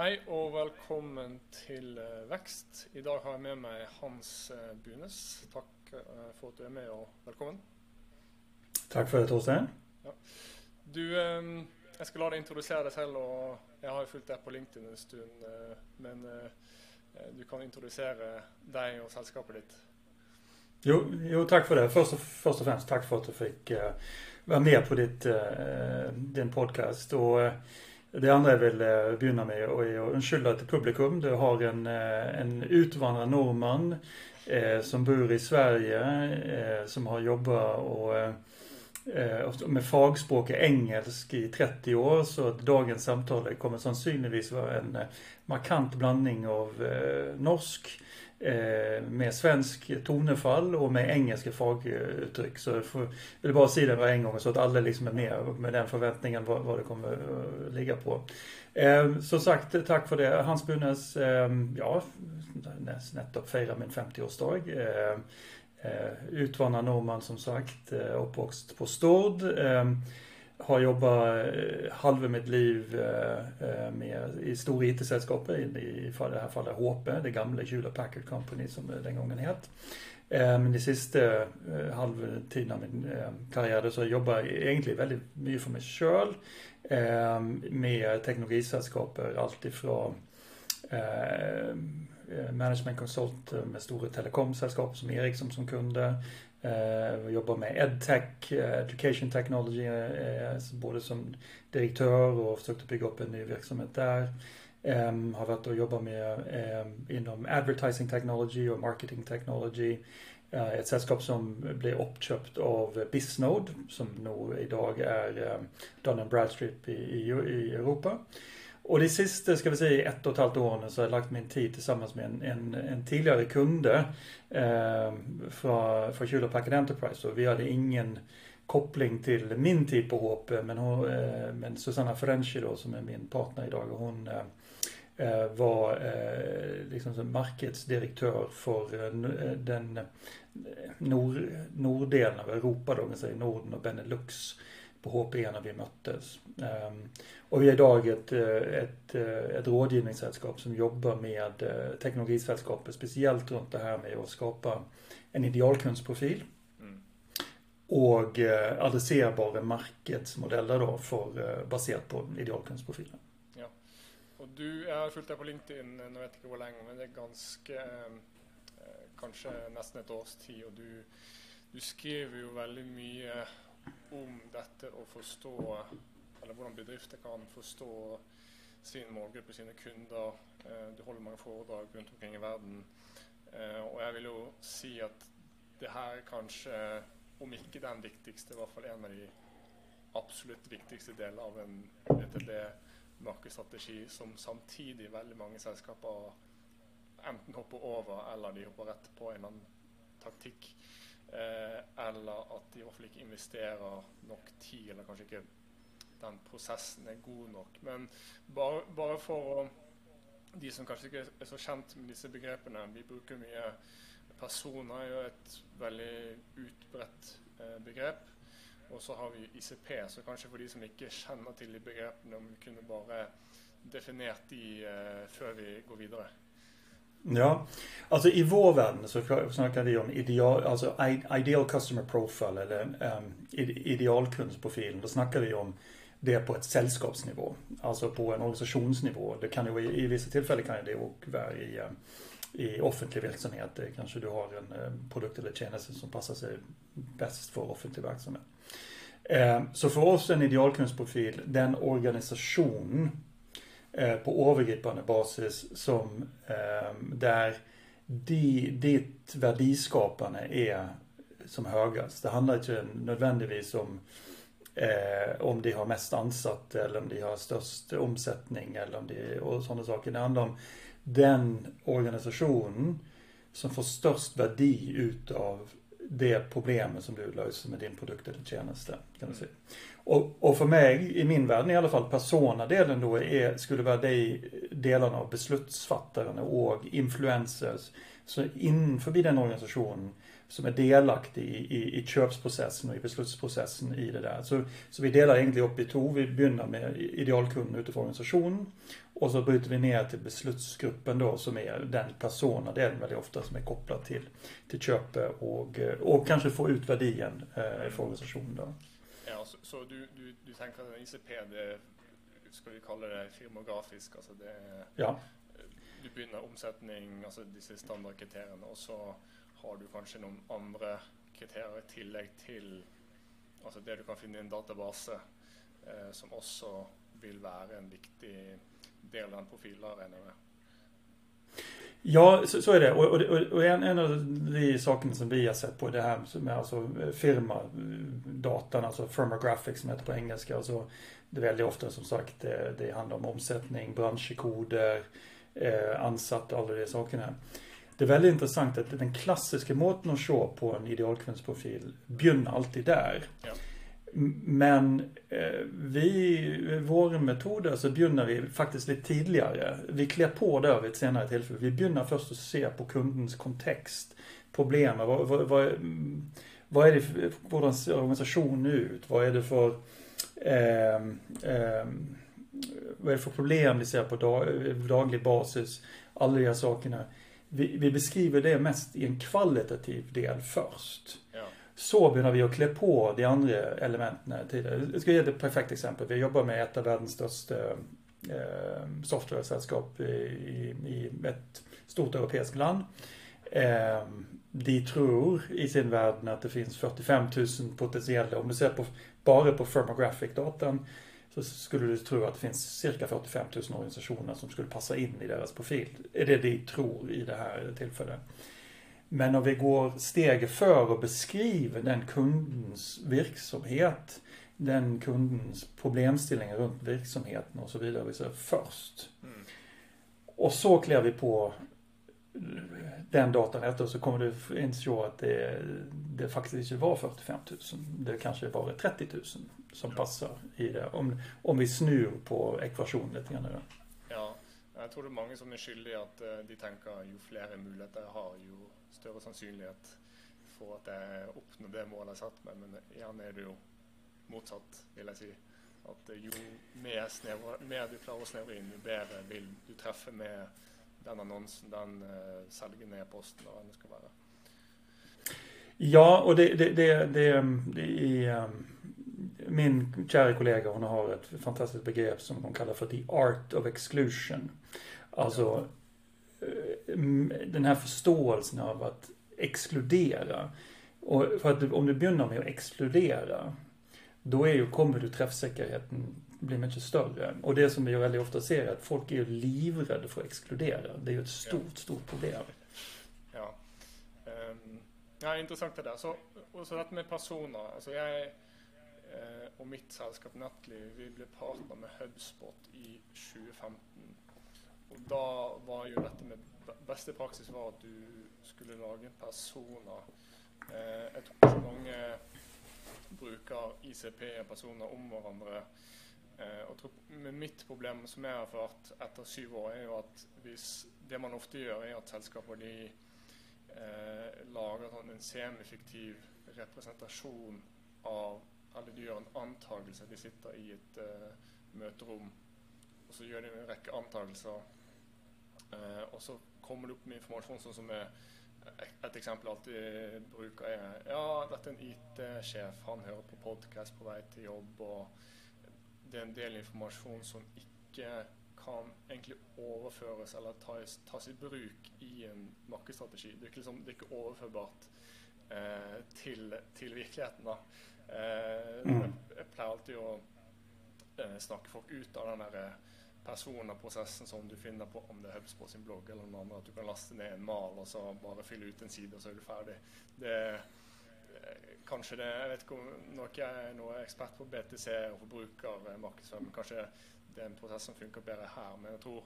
Hei og velkommen til eh, Vekst. I dag har jeg med meg Hans eh, Bunes. Takk eh, for at du er med, og velkommen. Takk for det, Torstein. Ja. Du, jeg skal la deg introdusere deg selv. og Jeg har jo fulgt deg på LinkedIn en stund. Men du kan introdusere deg og selskapet ditt. Jo, jo takk for det. Først og, først og, fremst takk for at du fikk være med på ditt, din podkast. Det andra jag vill eh, begynna med, är att undskylda till publikum. Du har en, eh, en utvandrad norrman eh, som bor i Sverige, eh, som har jobba eh, med i engelsk i 30 år. Så dagens samtal kommer sannolikt vara en eh, markant blandning av norsk Eh, med svensk tonefall och med engelska faguttryck. Så jag vill bara säga det en gång, så att alla liksom är med med den förväntningen vad, vad det kommer att ligga på. Eh, som sagt, tack för det. Hans Bunäs, eh, ja, nettopp firar min 50-årsdag. Eh, eh, Utvandret Norman som sagt. Eh, på Stord. Eh, har jobbat eh, halva mitt liv eh, eh, med, i stora IT-sällskap. i, i det här fallet HP, det gamla Hewlett Packard Company som det den gången het. Men de sista halvtiden av min karriär så jobbar jag egentligen väldigt mycket för mig själv Med teknologisällskap, alltifrån management consult med stora telekomsällskap som Ericsson som kunder. Eh, Jag jobbar med EdTech, eh, Education Technology, eh, både som direktör och försökte bygga upp en ny verksamhet där. Ehm, har varit och jobbat med ehm, inom Advertising Technology och Marketing Technology. Ett sällskap som blev uppköpt av Bisnode, som nog idag är ehm, Dun Bradstreet i, i Europa. Och det sista ska vi säga, ett och ett halvt år nu så har jag lagt min tid tillsammans med en, en, en tidigare kunde eh, från, från Hewlett Packard Enterprise. Och vi hade ingen koppling till min tid på HP, men, hon, eh, men Susanna Frenchi, då som är min partner idag, och hon eh, eh var eh, liksom som markedsdirektør eh, den nord, norddelen av Europa, då, säga, Norden och Benelux på HP när vi möttes. Ehm, och vi är idag ett, eh, ett, eh, ett rådgivningssällskap som jobbar med eh, teknologisällskapet speciellt runt det här med att skapa en idealkundsprofil mm. och adresserbara marknadsmodeller då för, baserat på idealkundsprofilen. Ja. Och du, jag har följt dig på LinkedIn, jag vet inte hur länge, men det är ganska, kanske nästan ett års tid och du, du skriver ju väldigt mycket om dette å forstå Eller hvordan bedrifter kan forstå sin målgruppe, sine kunder. Eh, du holder mange foredrag rundt omkring i verden. Eh, och og jeg vil jo si at det her er kanskje, om ikke den viktigste, i hvert fall en av de absolutt viktigste delene av en VTB-markedsstrategi som samtidig veldig mange selskaper enten hopper over, eller de hopper rett på en annen taktikk. Eh, eller at de i hvert fall ikke investerer nok tid, eller kanskje ikke den prosessen er god nok. Men bare, bare for å De som kanskje ikke er så kjent med disse begrepene, vi bruker mye Personer er jo et veldig utbredt eh, begrep. Og så har vi ICP, så kanskje for de som ikke kjenner til de begrepene, om vi kunne bare definert de eh, før vi går videre. Ja, alltså i vår värld så snackar vi om ideal, alltså ideal customer profile eller ehm, um, idealkundsprofilen. Då snackar vi om det på ett sällskapsnivå, alltså på en organisationsnivå. Det kan ju i, vissa tillfällen kan det vara i, ehm, i offentlig verksamhet. Kanske du har en ehm, produkt eller tjänst som passar sig bäst för offentlig verksamhet. Så för oss en idealkundsprofil, den organisation Eh, på övergripande basis som eh, där de, ditt värdiskapande är som högast. Det handlar inte nödvändigtvis om eh, om de har mest ansatt eller om de har störst omsättning eller om de, och sådana saker. Det handlar om den organisation som får störst värde utav det problemet som du löser med din produkt eller tjänste. Kan man säga. Och, och, för mig, i min värld i alla fall, personadelen då är, skulle vara de delarna av beslutsfattaren och influencers. Så in förbi den organisationen som är delaktig i, i, i köpsprocessen och i beslutsprocessen i det där. Så, så vi delar egentligen upp i två. Vi börjar med idealkunden utifrån organisationen och så bryter vi ner till beslutsgruppen då som är den personen, det är väldigt ofta som är kopplad till, till köpet och, och kanske få ut värdien eh, för organisationen då. Ja, så, så du, du, du tänker att ICP, det ska vi kalla det firmografisk, alltså det ja. Du begynner omsetning, altså disse standardkriteriene, og så har du kanskje noen andre kriterier i tillegg til altså det du kan finne i en database, eh, som også vil være en viktig del av den profilen, regner jeg med. Ja, så, så, är det. Och, och, och, en, en av de sakerna som vi har sett på det här med alltså firmadatan, alltså firmographics som heter på engelska. Alltså, det är väldigt ofta som sagt det, det handlar om omsättning, branschkoder, eh, ansatt, alla de sakerna. Det är väldigt intressant att den klassiska måten att se på en idealkundsprofil begynner alltid där. Ja. Men eh, vi, våra metoder så alltså, begynner vi faktiskt lite tidigare. Vi klär på det vid ett senare tillfälle. Vi begynner först att se på kundens kontext, problemen. Vad, vad, vad, mm, vad är det för, hur ser organisation ut? Vad är det för eh, eh, vad är det för problem vi ser på dag, daglig basis? Alla de här sakerna. Vi, vi, beskriver det mest i en kvalitativ del först. Ja. Så börjar vi att klä på de andra elementen tidigare. Jag ska ge ett perfekt exempel. Vi jobbar med ett av världens största eh, software-sällskap i, i, ett stort europeiskt land. Eh, de tror i sin värld att det finns 45 000 potentiella, om du ser på, bara på firmographic-datan, så skulle du tro att det finns cirka 45 000 organisationer som skulle passa in i deras profil. Är det de tror i det här tillfället. Men om vi går steget för och beskriver den kundens verksamhet, den kundens problemställningar runt verksamheten och så vidare så först. Mm. Och så klär vi på den datan efter så kommer du inse att det, det faktiskt inte var 45 000. Det kanske var 30 000 som passar i det. Om, om vi snur på ekvationen lite grann. Jeg jag tror det är många som är skyldiga att eh, de tänker ju fler möjligheter jag har, ju större sannsynlighet för att jag uppnår det målet jag satt med. Men gjerne är det ju motsatt, vill jag säga. Att eh, ju mer, snävre, mer du klarar att snevre in, ju bättre vill du träffa med den annonsen, den eh, uh, säljer e-posten och vad det ska vara. Ja, och det, det, det, det, det är um, min kära kollega hon har ett fantastiskt begrepp som hon kallar för the art of exclusion. Alltså eh, den här förståelsen av att exkludera. Och för att om du börjar med att exkludera, då är ju, kommer du träffsäkerheten bli mycket större. Och det som vi väldigt ofta ser är att folk är livrädda för att exkludera. Det är ju ett stort, ja. stort problem. Ja. Um, ja, intressant det där. Så, och så att med personer, alltså jag eh, Eh, och mitt sällskap Netly, vi blev partner med HubSpot i 2015. Och då var ju detta med bästa praxis var att du skulle laga persona. Eh, jag tror att många brukar ICP-personer om varandra. Eh, och tror, men mitt problem som jag har fått efter sju år är ju att hvis, det man ofta gör är att sällskapen de eh, lagar en semifiktiv representation av eller du gör en antagelse. De sitter i ett eh, möterum och så gör de en räcka antagelser. Eh, och så kommer det upp med information som är eh, ett exempel alltid eh, brukar är ja, detta är en IT-chef, han hör på podcast på väg till jobb och det är en del information som inte kan egentligen överföras eller tas, tas i bruk i en marknadsstrategi. Det är liksom, det är inte överförbart eh, till, till verkligheten. Då. Eh, mm. Jag pleier alltid å eh, snakke folk ut av den der eh, personen og prosessen som du finner på om det Hubs på sin blogg eller noe annet. At du kan laste ned en mal og så bare fylle ut en side, og så er du ferdig. Det, kanskje det Jeg vet ikke om jeg er noe ekspert på BTC og forbrukermarkedsføring, men kanskje det er en prosess som funker bedre her. Men jeg tror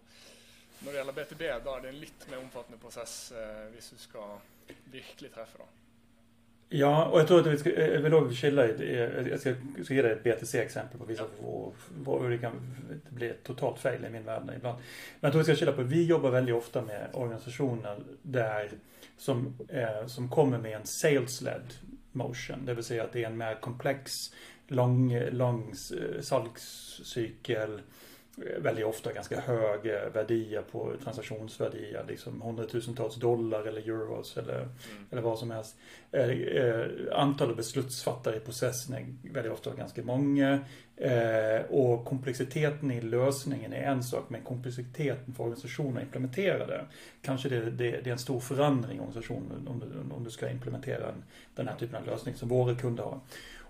når det gjelder BTB, da er det en litt mer omfattende prosess eh, hvis du skal virkelig treffe. da. Ja, och jag tror att vi ska, eh, jag vill också skilja, jag ska, jag ska ge dig ett BTC-exempel på vissa ja. hur det kan bli ett totalt fail i min värld ibland. Men jag tror vi ska skilja på, vi jobbar väldigt ofta med organisationer där som, eh, som kommer med en sales-led motion. Det vill säga att det är en mer komplex, lång, lång eh, salgscykel väldigt ofta ganska hög värdier på transaktionsvärdier. Liksom hundratusentals dollar eller euros eller, mm. eller vad som helst. Eh, eh, antalet beslutsfattare i processen är väldigt ofta ganska många. Eh, och komplexiteten i lösningen är en sak, men komplexiteten för organisationen att implementera det. Kanske det, det, det är en stor förändring i organisationen om du, om du ska implementera en, den här typen av lösning som våra kunder har.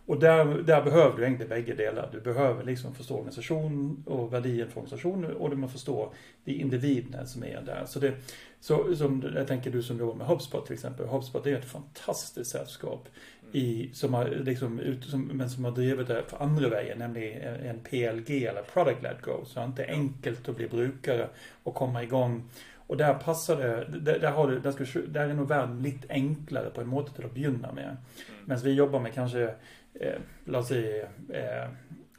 Och där, där behöver du egentligen bägge delar. Du behöver liksom förstå organisation och värdien för organisationen och du måste förstå de individerna som är där. Så det, så, som, jag tänker du som jobbar med HubSpot till exempel. HubSpot är ett fantastiskt sällskap i, som har, liksom, ut, som, men som har drivit det för andra vägen, nämligen en PLG eller Product Led Go. Så det är inte enkelt att bli brukare och komma igång. Och där passar det, där, där, har du, där, ska, där är nog världen lite enklare på en måte till att begynna med. Mm. Medan vi jobbar med kanske eh, låt säga, eh,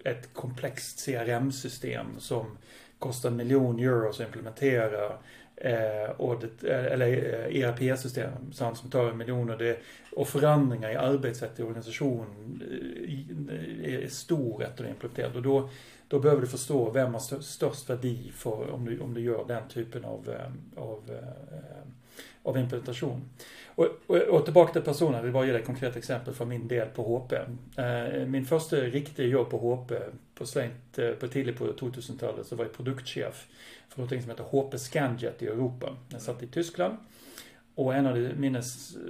ett komplext CRM-system som kostar en miljon euro att implementera. Eh, och det, eh, eller eh, ERP-system som tar miljoner. och, det, och förändringar i arbetssätt i organisationen eh, är stor efter att implementera. Och då, då behöver du förstå vem har störst värde för om du, om du gör den typen av, av, av implementation. Och, och, och, tillbaka till personen, jag vill bara ge dig ett konkret exempel från min del på HP. Eh, min första riktiga jobb på HP, på slängt, eh, på tidigt på 2000-talet, så var jag produktchef för något som heter HP Scanjet i Europa. Jag satt i Tyskland. Och en av mina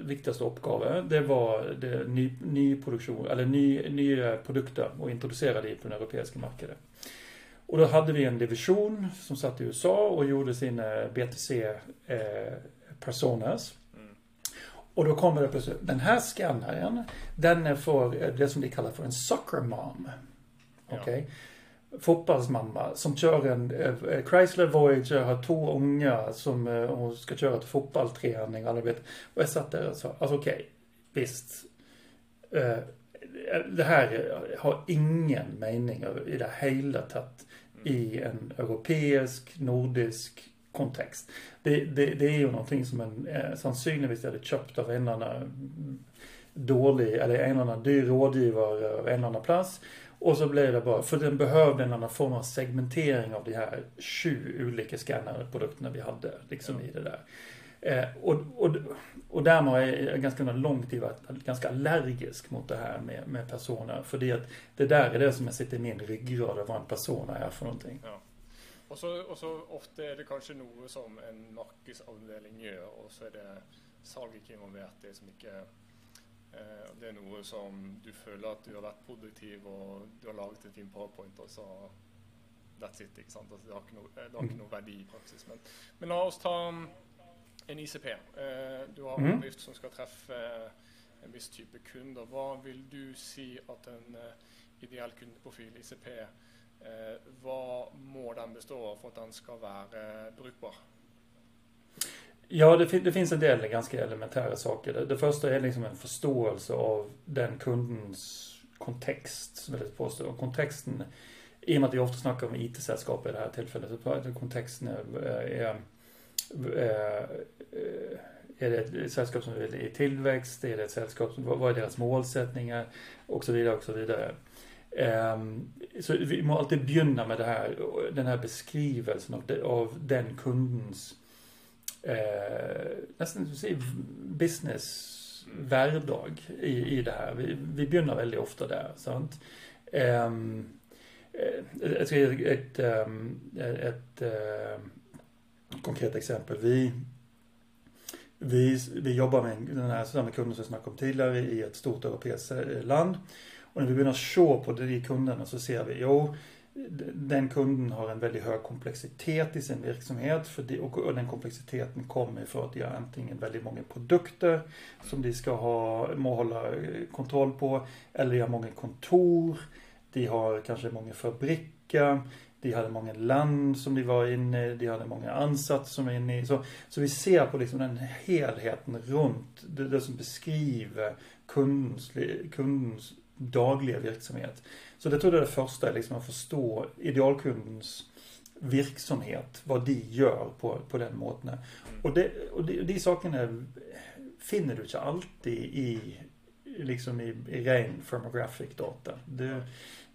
viktigaste uppgifter, det var det ny, ny produktion, eller ny, nya produkter och introducera det på den europeiska marknaden. Och då hade vi en division som satt i USA och gjorde sina BTC eh, personas. Och då kommer det plötsligt, den här skannaren, den är för det som de kallar för en soccer mom. Okej? Okay? Ja. Fotbollsmamma som kör en eh, Chrysler Voyager, har två unga som eh, hon ska köra till fotbollsträning. Alla vet. Och jag satt där och sa, alltså okej, okay, visst. Eh, det här har ingen mening i det hela tatt i en europeisk, nordisk kontext. Det, det, det är ju någonting som en eh, sannolikt hade köpt av en annan dålig, eller en annan dyr rådgivare av en annan plats. Och så blev det bara, för den behövde en annan form av segmentering av de här 20 olika skannarprodukterna vi hade liksom ja. i det där. Eh, och, och, och därmed har jag ganska lång tid varit ganska allergisk mot det här med, med personer. För det, det där är det som jag sitter i min ryggrad, vad en persona är för någonting. Ja. Og så, og så ofte er det kanskje noe som en markedsavdeling gjør, og så er det salg ikke involvert. Det som ikke eh, Det er noe som du føler at du har vært produktiv, og du har laget en fin powerpoint, og så That's it. ikke sant? Altså, det, har ikke noe, det har ikke noe verdi i praksis. Men, men la oss ta um, en ICP. Eh, du har en mhm. bedrift som skal treffe en viss type kunder. Hva vil du si at en uh, ideell kundeprofil ICP Eh, Eh, hva må den bestå av for at den skal være eh, brukbar? Ja, det, det, finns en del ganska elementära saker. Det, det, första är liksom en förståelse av den kundens kontext, som jag påstå. Och kontexten, i och med att vi ofta snackar om IT-sällskap i det här tillfället, så kontexten är, eh, är, är, är det ett sällskap som vill i tillväxt? Är det ett sällskap som, vad är deras målsättningar? Och så vidare och så vidare. Ehm, så vi måste alltid begynna med det här, den här beskrivelsen av, de, av den kundens eh, nästan business vardag i, i det här. Vi, vi begynner väldigt ofta där. Sant? Ehm, eh, jag ska ge ett, ett, ehm, ett, ett konkret exempel. Vi, vi, vi jobbar med den här samma kunden som jag snackade om tidigare i ett stort europeiskt land. Och när vi börjar se på de kunderna så ser vi, jo, den kunden har en väldigt hög komplexitet i sin verksamhet för de, och den komplexiteten kommer för att de har antingen väldigt många produkter som de ska ha, må hålla eh, kontroll på eller de har många kontor, de har kanske många fabriker, de hade många land som de var inne i, de hade många ansatser som var inne i. Så, så vi ser på liksom den helheten runt, det, det som beskriver kundens, kundens dagliga verksamhet. Så det tror jag är det första, liksom att förstå idealkundens virksomhet, vad de gör på, på den måten. Och, det, och de, de sakerna finner du inte alltid i, liksom i, i ren firmographic data. Det,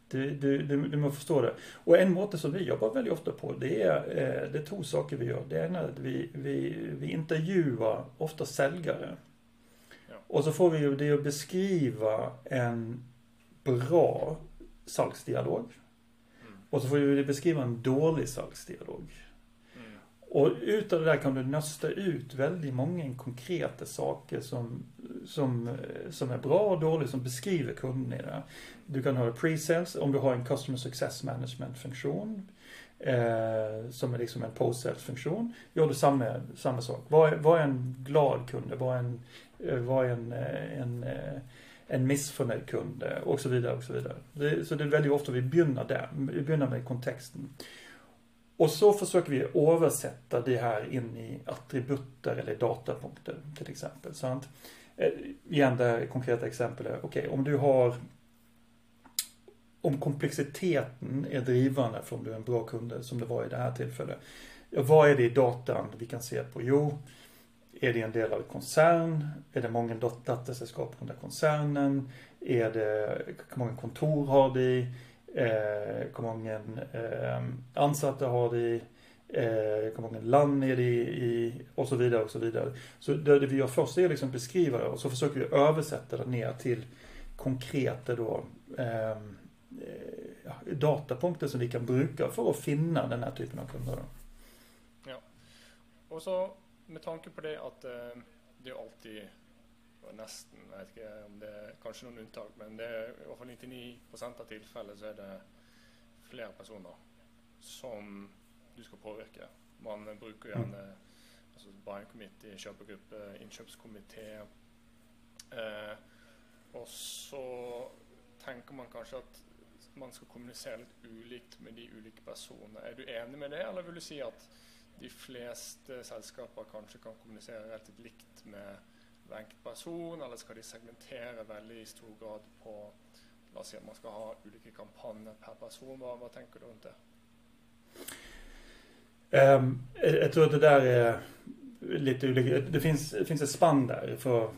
du, du, du, du måste förstå det. Och en måte som vi jobbar väldigt ofta på, det är, eh, det är två saker vi gör. Det ena är att vi, vi, vi intervjuar ofta säljare. Ja. Och så får vi ju det att beskriva en bra salgsdialog. Mm. Och så får vi beskriva en dålig salgsdialog. Mm. Och utav det där kan du nösta ut väldigt många konkreta saker som, som, som är bra och dåliga, som beskriver det. Du kan ha pre-sales om du har en Customer Success Management-funktion. Eh, som är liksom en post-sales-funktion. Gör du samma, samma sak. Vad är, vad är en glad kund? Vad är en, eh, vad är en, eh, en, en, eh, en missförnöjd kund? Eh, och så vidare och så vidare. Det, så det är väldigt ofta vi börjar där. Vi börjar med kontexten. Och så försöker vi översätta det här in i attributer eller datapunkter till exempel. Sant? Eh, igen det konkreta exemplet. Okej, okay, om du har om komplexiteten är drivande för om du är en bra kund som det var i det här tillfället. Vad är det i datan vi kan se på? Jo, är det en del av ett koncern? Är det många dattersällskap under koncernen? Är det, hur många kontor har de? Eh, hur många eh, ansatta har de? Eh, hur många land är det i? Och så vidare och så vidare. Så det, det vi gör först är att liksom beskriva det och så försöker vi översätta det ner till konkreta då ehm, eh, datapunkter som vi kan bruka för att finna den här typen av kunder. Ja. Och så med tanke på det att eh, det är alltid nästan, jag vet inte om det är kanske någon undantag, men det är i alla fall 99 av tillfällen så är det flera personer som du ska påverka. Man brukar gärna mm. alltså buying committee, köpgrupp, inköpskommitté. Eh, och så tänker man kanske att man ska kommunicera lite ulikt med de olika personerna. Är du enig med det eller vill du säga att de flesta selskaper kanske kan kommunicera relativt likt med varje person eller ska de segmentera veldig i stor grad på, låt säga att man ska ha olika kampanjer per person. Vad, hva tänker du rundt det? Ehm, um, jag tror att det där är lite olika. Det finns, det finns ett spann där för,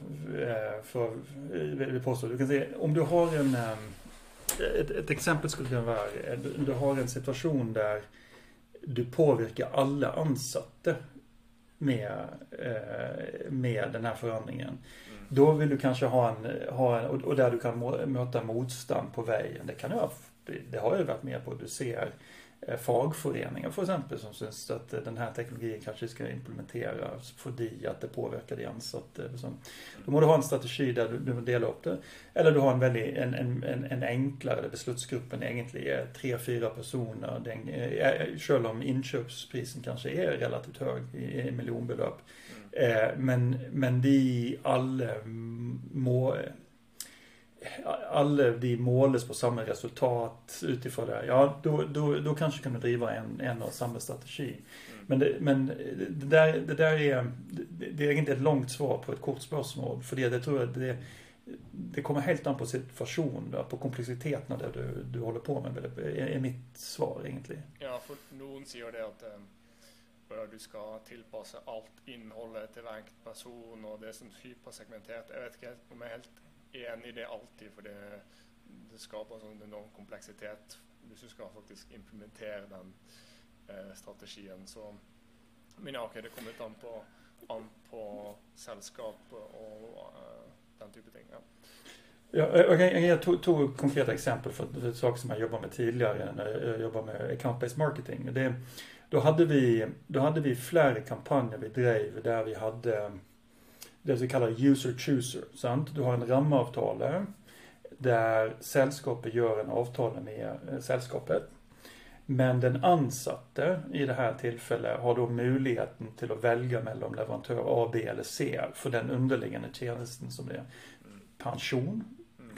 för, för påstå. Du kan se, om du har en ehm, um, ett, ett exempel skulle kunna vara, du har en situation där du påverkar alla ansatta med, eh, med den här förändringen. Mm. Då vill du kanske ha en, ha en och där du kan möta motstånd på vägen. Det kan ha, det har jag varit med på. Du ser fagföreningar för exempel som syns att eh, den här teknologin kanske ska implementeras för de att det påverkar de ansatta. Då må du ha en strategi där du, du delar upp det. Eller du har en, väldigt, en, en, en, en enklare, där beslutsgruppen egentligen är tre, fyra personer. Den, eh, själv om inköpsprisen kanske är relativt hög i, i miljonbelopp. Mm. men, men de alla må alla de målas på samma resultat utifrån det. Ja, då, då, då kanske kan du driva en, en och samma strategi. Mm. Men, det, men det, där, det där är, det, det är inte ett långt svar på ett kort spörsmål. För det, det tror jag det, det kommer helt an på situation, på komplexiteten där du, du håller på med. Det är, är mitt svar egentligen. Ja, för någon säger det att um, du ska tillpassa allt innehållet till varje person och det är som hypersegmenterat. Jag vet inte om jag är helt enig i det alltid, för det, det skapar sånn enorm komplexitet hvis du ska faktiskt implementera den eh, strategien. Så, men ja, okay, det kommer an på, an på sällskap och eh, uh, den typen av ting. Ja. Ja, eh, jag kan ge två, konkreta exempel för, för saker som jag jobbade med tidigare när eh, jag jobbade med account-based marketing. Det, då, hade vi, då hade vi flera kampanjer vi drev där vi hade det vi kallar user chooser. Sant? Du har en ramavtalare där sällskapet gör en avtal med eh, sällskapet. Men den ansatte i det här tillfället har då möjligheten till att välja mellan leverantör A, B eller C för den underliggande tjänsten som det är. Pension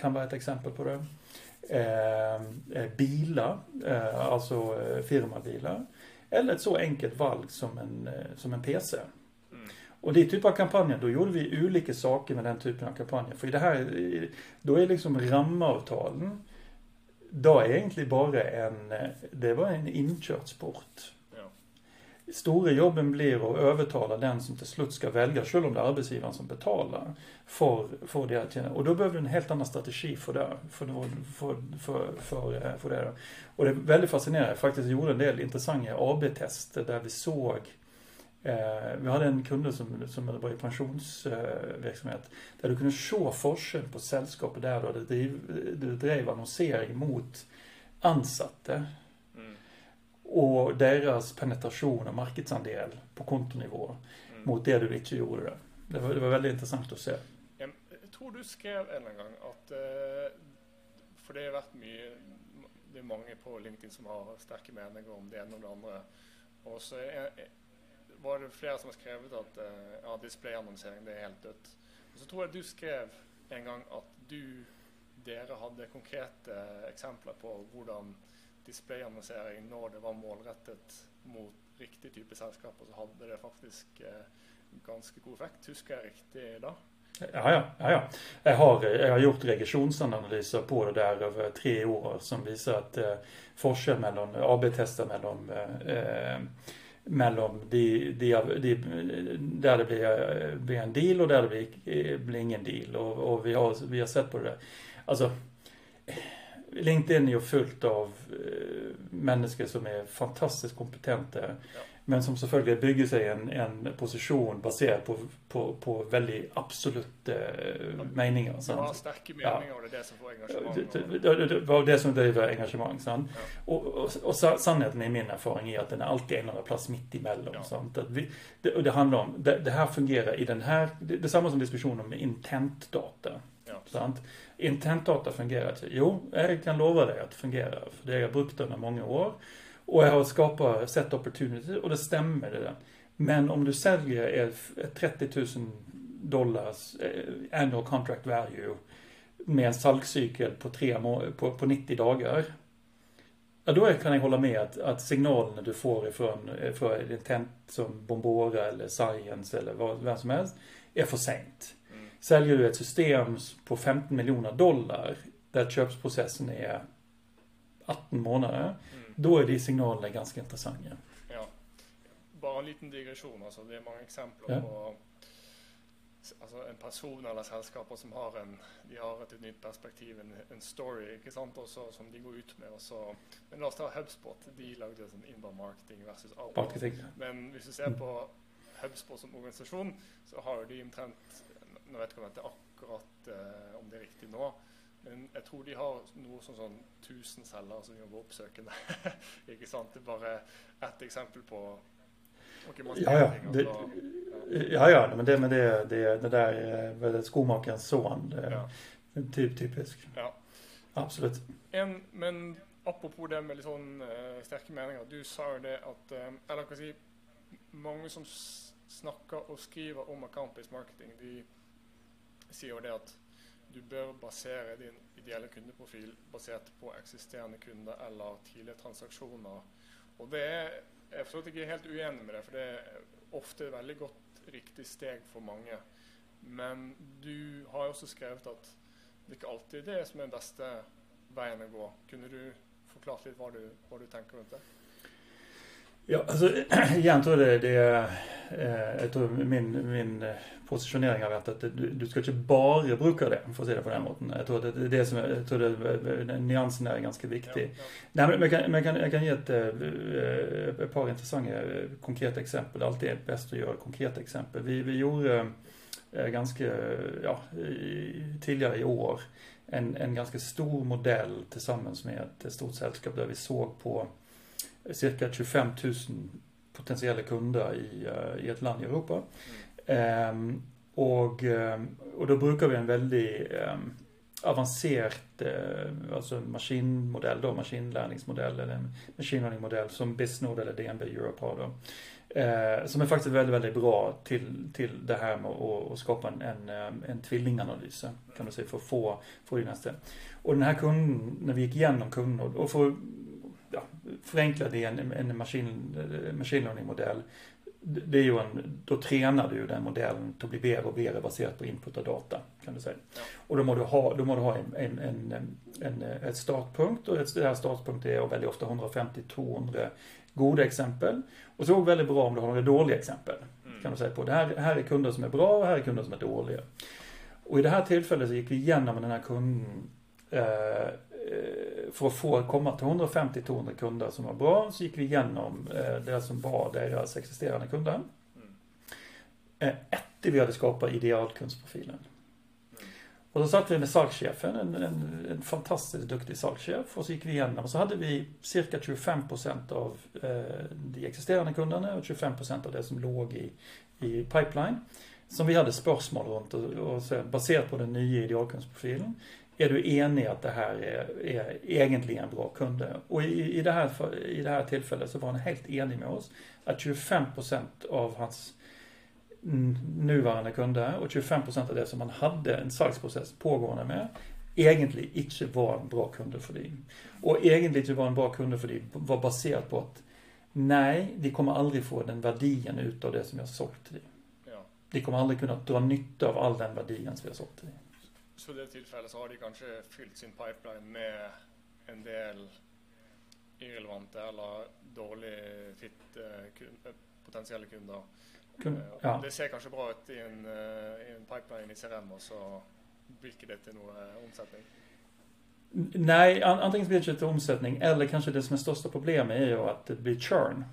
kan vara ett exempel på det. Eh, eh bilar, eh, alltså eh, firmabilar. Eller ett så enkelt valg som en, som en PC. Och de typer av kampanjer, då gjorde vi olika saker med den typen av kampanjer. För i det här, då är liksom rammeavtalen, då är egentligen bara en, det var en inkörsport. Ja. Stora jobben blir att övertala den som till slut ska välja, själv om det är arbetsgivaren som betalar, för, för det att tjäna. Och då behöver du en helt annan strategi för det. För, för, för, för, för det. Och det är väldigt fascinerande. Jag faktiskt gjorde en del intressanta AB-tester där vi såg Eh, vi hade en kund som, som var i pensionsverksamhet eh, där du kunde se forskjell på sällskapet där då det drev, det drev annonsering mot ansatte. Mm. Och deras penetration och marknadsandel på kontonivå mm. mot det du inte gjorde. Det. Det var, det var väldigt intressant att se. Jag tror du skrev en gång att, eh, för det har varit mycket, det är många på LinkedIn som har starka meningar om det ena och det andra. Och så är, var det flera som har skrivit att uh, ja, displayannonsering det är helt dött. Och så tror jag du skrev en gång att du, dere hade konkreta eh, exempel på hur displayannonsering, när det var målrättet mot riktig typ av sällskap, så hade det faktiskt uh, eh, ganska god effekt. Huskar jag riktigt då? Ja, ja, ja, ja. Jag, har, jag har gjort regressionsanalyser på det där över tre år som visar att eh, forskar mellan AB-tester mellan eh, mellan de, de, de, där det blir, eh, blir, en deal och där det blir, eh, blir ingen deal. Och, och, vi, har, vi har sett på det. där. Alltså, LinkedIn är ju fullt av eh, människor som är fantastiskt kompetenta. Ja. Men som selvfølgelig bygger sig en, en position baserad på, på, på väldigt absoluta uh, meningar. Sant? Ja, starka meningar ja. och det är det som får engagemang. Det, det, var det som driver engagemang. Sant? Ja. Och, och, och sannheten i min erfarenhet är att den är alltid en eller annan plats mitt emellan. Ja. Sant? Vi, det, och det handlar om, det, det här fungerar i den här, det, det är samma som diskussionen med intentdata. Ja. Sant? Intentdata fungerar inte. Jo, jag kan lova dig att det fungerar. För det har jag brukt under många år. Och jag har skapat set opportunity och det stämmer det där. Men om du säljer ett 30 000 dollars eh, annual contract value med en salgcykel på, tre på, på 90 dagar. Ja, då kan jag hålla med att, att signalerna du får ifrån för intent som Bombora eller Science eller vad, vem som helst är för sent. Mm. Säljer du ett system på 15 miljoner dollar där köpsprocessen är 18 månader. Mm då är de signalerna ganska intressanta. Ja. Bara en liten digression, alltså det är många exempel ja. på alltså en person eller sällskap som har en, de har ett nytt perspektiv, en, en story, sant, också, som de går ut med. Och så, men låt oss ta HubSpot, de lagde en inbound marketing versus outbound. Men om du ser på HubSpot som organisation så har de omtrent, nu vet jag inte akkurat eh, om det är riktigt nu, men jag tror de har noe sånn sånn 1000 celler som jobber oppsøkende. ikke sant? Det är bara ett exempel på ja, ja. Det, ja, ja, men det, men det, det, det väl skomakarens son. Det, ja. Typ, typisk. Ja. Absolut. En, men apropos det med litt sånn uh, sterke meninger. Du sa jo det at um, Eller kan si Mange som snakker og skriver om account-based marketing, de sier jo det at du bør basere din ideelle kundeprofil basert på eksisterende kunder eller tidligere transaksjoner. Og det er jeg forstår ikke helt uenig med det, for det er ofte et veldig godt, riktig steg for mange. Men du har jo også skrevet at det ikke alltid er det som er den beste veien å gå. Kunne du forklart litt hva du, hva du tenker rundt det? Ja, alltså igen tror det, det är, eh, jag tror min, min eh, positionering har varit att du, du ska inte bara bruka det, för att säga det på den måten. Jag tror att det, det som, jag tror det, nyansen är ganska viktig. Nej, men jag kan, jag kan, jag kan ge ett, eh, ett par intressanta konkreta exempel. Det är alltid bäst att göra konkreta exempel. Vi, vi gjorde ganska, ja, tidigare i år en, en ganska stor modell tillsammans med ett stort sällskap där vi såg på cirka 25 000 potentiella kunder i, eh, i ett land i Europa. Mm. Um, och, ehm, och då brukar vi en väldigt um, avancerad uh, alltså maskinmodell då, maskinlärningsmodell eller machine som Bisnode eller DNB Europe har då. Uh, som är faktiskt väldigt, väldigt bra till, till det här med att, att skapa en, en, en tvillinganalys kan du säga för att få, få det nästa. Och den här kunden, när vi gick igenom kunden och för ja, förenklad i en, en machine, machine learning-modell det är ju en, då tränar du den modellen till att bli mer och mer baserat på input och data. Kan du säga. Ja. Och då må du ha, då må du ha en, en, en, en, ett startpunkt och ett, det här startpunkt är väldigt ofta 150-200 goda exempel. Och så är det väldigt bra om du har några dåliga exempel. Mm. Kan du säga på. Det här, här är kunder som är bra och här är kunder som är dåliga. Och i det här tillfället så gick vi igenom den här kunden eh, för att få komma till 150-200 kunder som var bra så gick vi igenom eh, det som var deras existerande kunder. Mm. Eh, ett, vi hade skapat idealkundsprofilen. Mm. Och så satt vi med salgschefen, en, en, en, fantastiskt duktig salgschef. Och så gick vi igenom och så hade vi cirka 25% av eh, de existerande kunderna och 25% av det som låg i, i pipeline. Som vi hade spörsmål runt och, och baserat på den nya idealkundsprofilen är du enig att det här är, är egentligen bra kunder? Och i, i, det här, i det här tillfället så var han helt enig med oss att 25% av hans nuvarande kunder och 25% av det som han hade en salgsprocess pågående med egentligen inte var en bra kunder för dig. Och egentligen inte var en bra kunder för dig var baserat på att nej, de kommer aldrig få den värdien utav det som jag sålt till dig. Ja. De kommer aldrig kunna dra nytta av all den värdien som jag sålt till dig. Så i det tillfället så har de kanske fyllt sin pipeline med en del irrelevanta eller dålig fit eh, eh, potentiella kunder. Kund, eh, ja. Det ser kanske bra ut i en, i en pipeline i CRM och så blir det till någon omsättning. Nej, antingen blir det till omsättning eller kanske det som är största problemet är ju att det blir churn.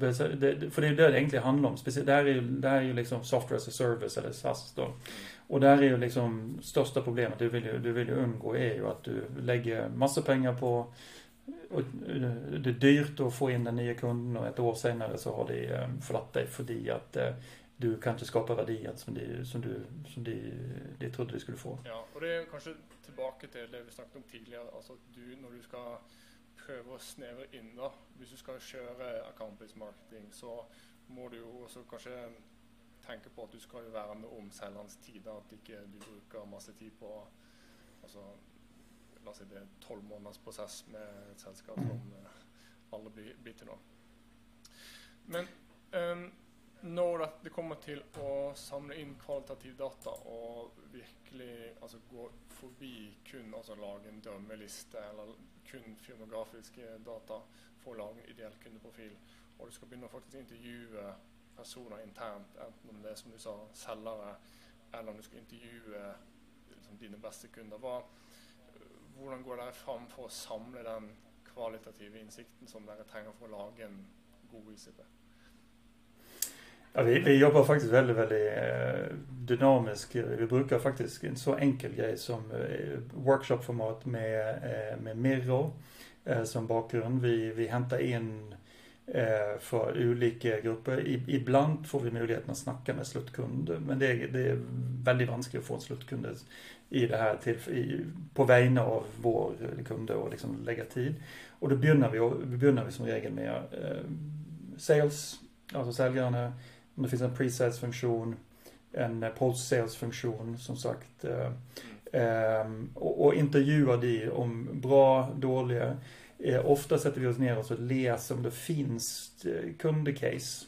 För det är det det egentligen handlar om. Det här är ju, det här är ju liksom software as a service eller SAS då. Och där är ju liksom största problemet du vill ju, du vill ju undgå är ju att du lägger massa pengar på och eh, det är dyrt att få in den nya kunden och ett år senare så har de eh, förlatt dig för att eh, du kan inte skapa värdet som, de, som, du, som du, du trodde du skulle få. Ja, och det är kanske tillbaka till det vi snackade om tidigare, alltså att du när du ska pröva att snäva in då, om du ska köra account-based marketing så må du också kanske tenke på at du skal jo være med om selgerens tid. At ikke du bruker masse tid på altså, La oss si det er tolv måneders prosess med et selskap som eh, alle blir, blir, til nå. Men ehm, um, når det kommer til å samle inn kvalitativ data og virkelig altså, gå forbi kun altså lage en dømmeliste eller kundfilmografisk data for å en ideell kundeprofil, och du ska begynne å faktisk intervjue personer internt, enten om det är som du sa, selgere, eller om du ska intervjue liksom, dine beste kunder. Hva, hvordan går dere fram för att samla den kvalitativa insikten som dere trenger för att lage en god ICP? Ja, vi, vi, jobbar faktiskt väldigt, väldigt eh, dynamiskt. Vi brukar faktiskt en så enkel grej som eh, workshopformat med, eh, med Miro som bakgrund. Vi, vi hämtar in för olika grupper. Ibland får vi möjligheten att snacka med slutkunder men det är, det är väldigt vanskligt att få en slutkund i det här till, i, på vägnar av vår kunder och liksom lägga tid. Och då börjar vi, vi som regel med eh, sales, alltså säljarna det finns en pre-sales funktion, en post-sales funktion som sagt. Eh, eh, och, och intervjua de om bra, dåliga Eh, ofta sätter vi oss ner och så läser om det finns eh, kundcase.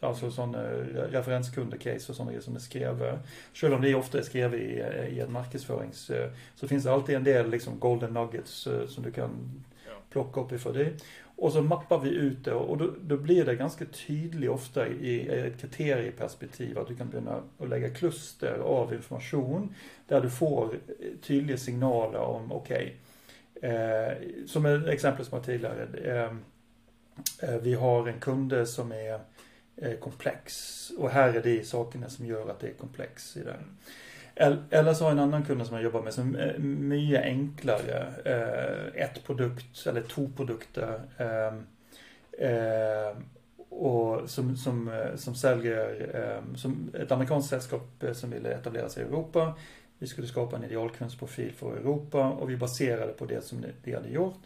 Alltså sådana referenskundcase och sådana som är skrivna. Själv om det ofta är skrivet i, eh, i en marknadsförings... Så finns det alltid en del liksom golden nuggets som du kan plocka upp ifrån det. Och så mappar vi ut det och då, då blir det ganska tydligt ofta i ett kriterieperspektiv att du kan börja att lägga kluster av information där du får tydliga signaler om okej, okay, Eh, som ett exempel som jag tidigare. Eh, eh, vi har en kunde som är eh, komplex och här är det sakerna som gör att det är komplex i den. Eller så har jag en annan kund som jag jobbar med som är mycket enklare. Eh, ett produkt eller två produkter. Eh, eh, och som, som, eh, som säljer, som ett amerikanskt sällskap som ville etablera sig i Europa vi skulle skapa en idealkundsprofil för Europa och vi baserade på det som vi hade gjort.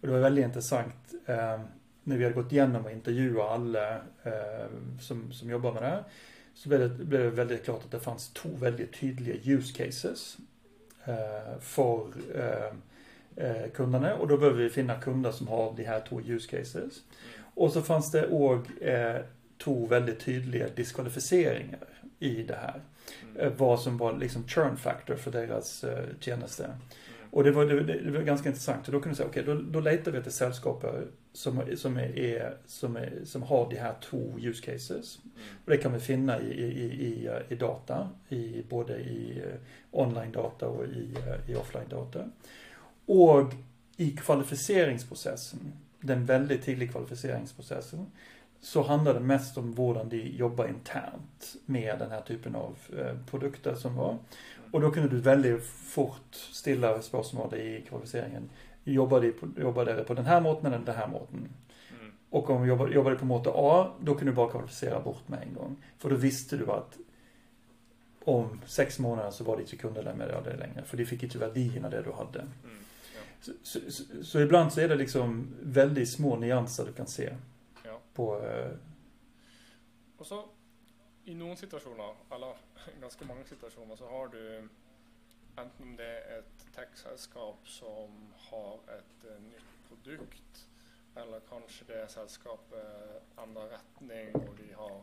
Och det var väldigt intressant när vi hade gått igenom och intervjuat alla som, som jobbar med det här. Så blev det, blev det väldigt klart att det fanns två väldigt tydliga use cases eh, för eh, eh, kunderna och då behöver vi finna kunder som har de här två use cases. Och så fanns det också eh, två väldigt tydliga diskvalificeringar i det här. Mm. Eh, Vad som var liksom churn factor för deras uh, tjänster. Och det var, det, var ganska intressant. Och då kunde du säga, okej, okay, då, då letar vi efter sällskap som, som, är, som, är, som har de här två use cases. Mm. Och det kan vi finna i, i, i, i data, i, både i uh, online data och i, uh, i offline data. Och i kvalificeringsprocessen, den väldigt tidiga kvalificeringsprocessen, så handlar det mest om hur de jobbar internt med den här typen av eh, produkter som var. Och då kunde du väldigt fort stilla spörsmål i kvalificeringen. Jobbade, på, jobbade på den här måten eller den här måten? Mm. Och om du jobbade, jobbade på måte A, då kunde du bara kvalificera bort med en gång. För då visste du att om sex månader så var det inte kunder med det längre. För de fick inte värdierna det du hade. Mm. Ja. Så, så, så, så, ibland så är det liksom väldigt små nyanser du kan se. Ja. På, eh, Och så i noen situasjoner, eller ganske mange situasjoner, så har du enten om det er et tech-selskap som har et eh, nytt produkt, eller kanskje det selskapet endrer eh, retning og de har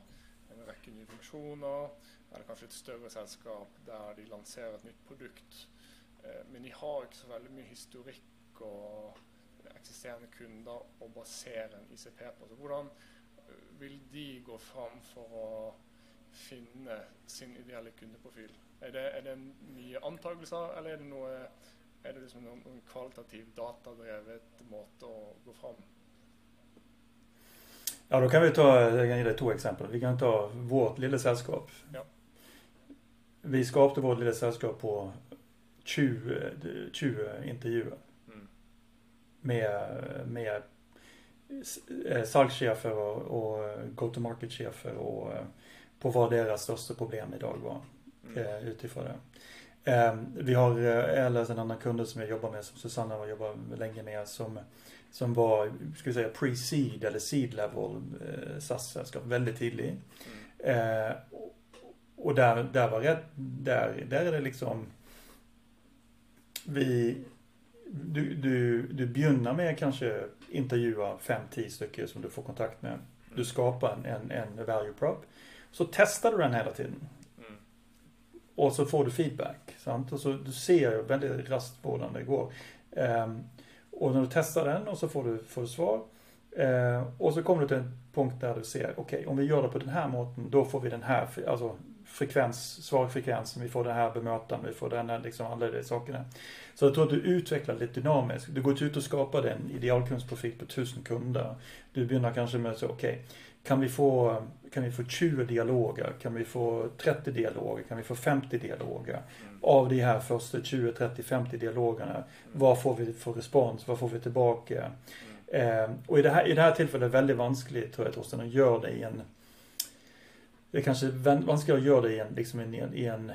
en rekke nye funksjoner, eller kanskje et større selskap der de lanserer et nytt produkt. Eh, men de har ikke så veldig mye historikk og eksisterende kunder å basere en ICP på. Så hvordan eh, vil de gå fram for å finne sin ideelle kundeprofil? Er det, er det mye antakelser, eller er det noe er det liksom noen, noen kvalitativ, datadrevet måte å gå fram? Ja, då kan vi ta, jag kan ge dig två exempel. Vi kan ta vårt lilla sällskap. Ja. Vi skapade vårt lilla sällskap på 20, 20 intervjuer. Mm. Med, med eh, salgschefer och, och go-to-market-chefer och eh, på vad deras största problem idag var. Mm. Eh, utifrån det. Eh, vi har eh, eller en annan kunde som jag jobbar med, som Susanna har jobbat länge med, som, som var, ska vi säga, pre-seed eller seed level eh, SAS-sällskap, väldigt tidig. Mm. Eh, och där, där var rätt, där, där är det liksom vi, du, du, du begynner med kanske intervjua 5-10 stycken som du får kontakt med. Du skapar en, en, en value prop. Så testar du den hela tiden. Mm. Och så får du feedback. Sant? Och så du ser väldigt raskt på den det går. Ehm, och när du testar den och så får du, får du svar. Ehm, och så kommer du till en punkt där du ser, okej okay, om vi gör det på den här måten, då får vi den här, alltså frekvens, svarfrekvensen, vi får det här bemötandet, vi får den här, liksom alla de sakerna. Så jag tror att du utvecklar lite dynamiskt. Du går ut och skapar en idealkundsprofil på tusen kunder. Du börjar kanske med så, okej, okay, kan vi få kan vi få 20 dialoger? Kan vi få 30 dialoger? Kan vi få 50 dialoger? Mm. Av de här första 20, 30, 50 dialogerna, vad får vi för respons? Vad får vi tillbaka? Eh, och i det, här, i det här tillfället är det väldigt vanskligt, tror jag, Torsten, att göra det i en det är kanske vanskligt att göra det i en, liksom i en, i en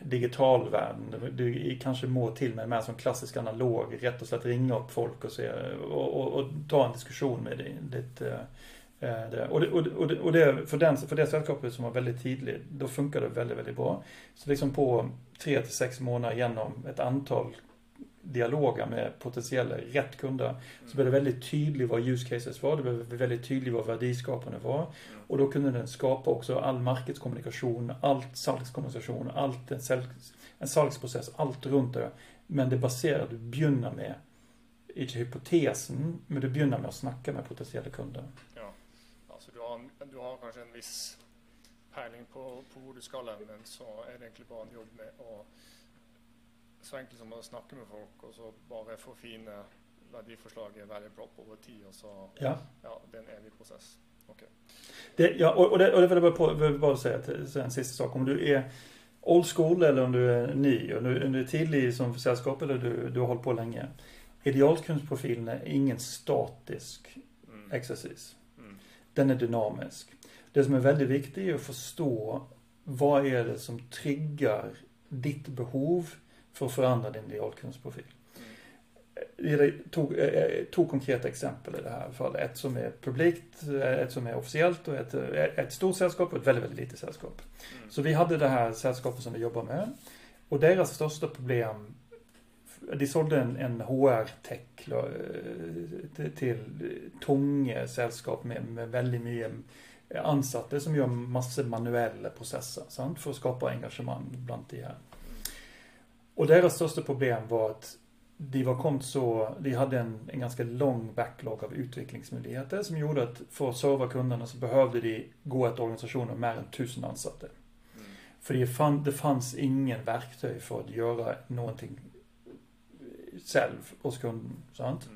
digital värld. Du kanske må till med mer som klassisk analog, rätt och slätt ringa upp folk och, se, och, och, och ta en diskussion med ditt, eh, eh, det. Och, det, och, det, och det, för, den, för det sällskapet som var väldigt tidigt, då funkar det väldigt, väldigt bra. Så liksom på tre till sex månader genom ett antal dialoger med potentiella rätt kunder så blev det väldigt tydligt vad use cases var. Det blev väldigt tydligt vad värdeskapande var. Och då kunde den skapa också all marknadskommunikation, allt salgskommunikation, allt en, sälj, en salgsprocess, allt runt det. Men det baserar, du begynner med, inte hypotesen, men du begynner med att snacka med potentiella kunder. Ja, alltså du har, du har kanske en viss peiling på, på hvor du skal hen, men så er det egentlig bare en jobb med å så enkelt som å snakke med folk, og så bare forfine verdiforslaget bra over tid, og så Ja. Ja, det är en evig process. Okej. Det, ja, och, och, det, och det vill jag bara, vill bara säga, till, en sista sak. Om du är old school eller om du är ny, om du, om du är tidig som sällskap eller du, du har hållit på länge. Idealkundsprofilen är ingen statisk Mm. exercis. Mm. Den är dynamisk. Det som är väldigt viktigt är att förstå vad är det som triggar ditt behov för att förändra din idealkundsprofil. Mm. Jag tog eh, två konkreta exempel i det här fallet. Ett som är publikt, eh, ett som är officiellt och ett, eh, ett stort sällskap och ett väldigt, väldigt litet sällskap. Mm. Så vi hade det här sällskapet som vi jobbar med. Och deras största problem, de sålde en, en HR-tech till tunga sällskap med, med väldigt mycket ansatte som gjør masse manuelle prosesser sant? for å skape engasjement blant de her. Og deres største problem var at de var kommet så De hadde en, en ganske lang backlog av utviklingsmuligheter som gjorde at for å serve kundene så behøvde de gå etter organisasjoner med mer enn 1000 ansatte. Fordi det fanns ingen verktøy for å gjøre noe selv hos kunden. Sant?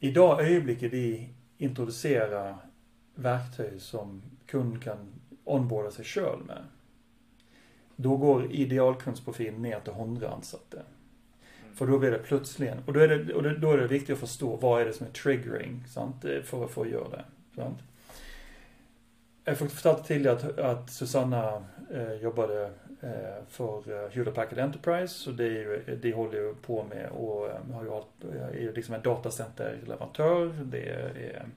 I det øyeblikket de introduserer verktøy som kunden kan onboarde seg sjøl med, da går idealkunstprofilen ned til 100 ansatte. For da blir det plutselig Og da er det, og da er det viktig å forstå hva er det som er triggering sant? For, for å gjøre det. Sant? Jeg fortalte tidligere at, at Susanna eh, jobbet eh, for uh, Hewlett Packard Enterprise. og de, de holder jo på med å um, har jo hatt, er jo liksom en datasenterleverandør. Det er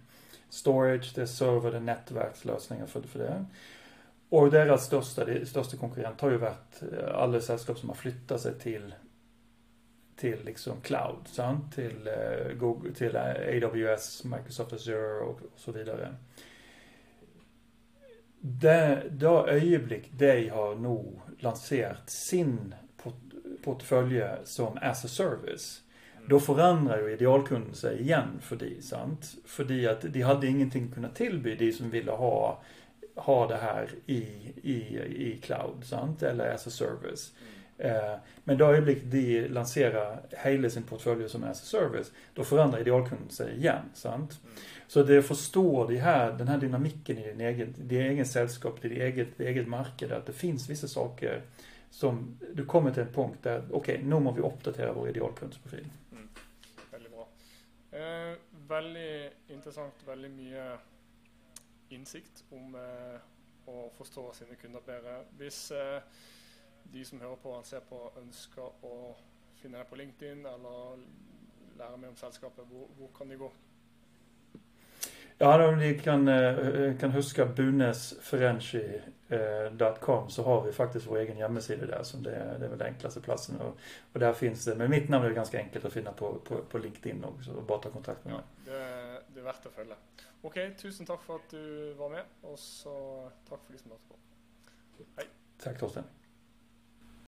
storage, det er server, det er nettverksløsninger for, for det. Og deres største, de største konkurrent har jo vært alle selskap som har flytta seg til til liksom cloud. Sant? Til, uh, Google, til AWS, Microsoft Azure og, og så videre. Det, det øyeblikk de har nå lansert sin portefølje som as a service, mm. da forandrer jo idealkunden seg igjen for de, sant? Fordi at de hadde ingenting kunne tilby de som ville ha, ha det her i, i, i cloud, sant? Eller as a service. Mm. Eh, men det øyeblikk de lanserer hele sin portfølje som as a service, da forandrer idealkunden seg igjen. sant? Mm. Så det å forstå de her, den her dynamikken i din egen, din egen selskap, i ditt eget, eget marked, at det fins visse saker som Du kommer til et punkt der ok, nå må vi oppdatere vår idealkundeprofil. Mm. Veldig bra. Eh, veldig interessant. Veldig mye innsikt om eh, å forstå sine kunder bedre. Hvis eh, de som hører på og ser på, ønsker å finne deg på LinkedIn eller lære mer om selskapet, hvor, hvor kan de gå? Ja, om de kan, eh, kan huske bunesfrenchi.com, så har vi faktisk vår egen hjemmeside der. som Det, det er vel den enkleste plassen. Og, og, der finnes det, Men mitt navn er ganske enkelt å finne på, på, på LinkedIn òg, så bare ta kontakt med. Ja, det, det, er verdt å Okej, okay, tusen tack för att du var med, och så tack för de som hørte på. Hej! Tack Torsten!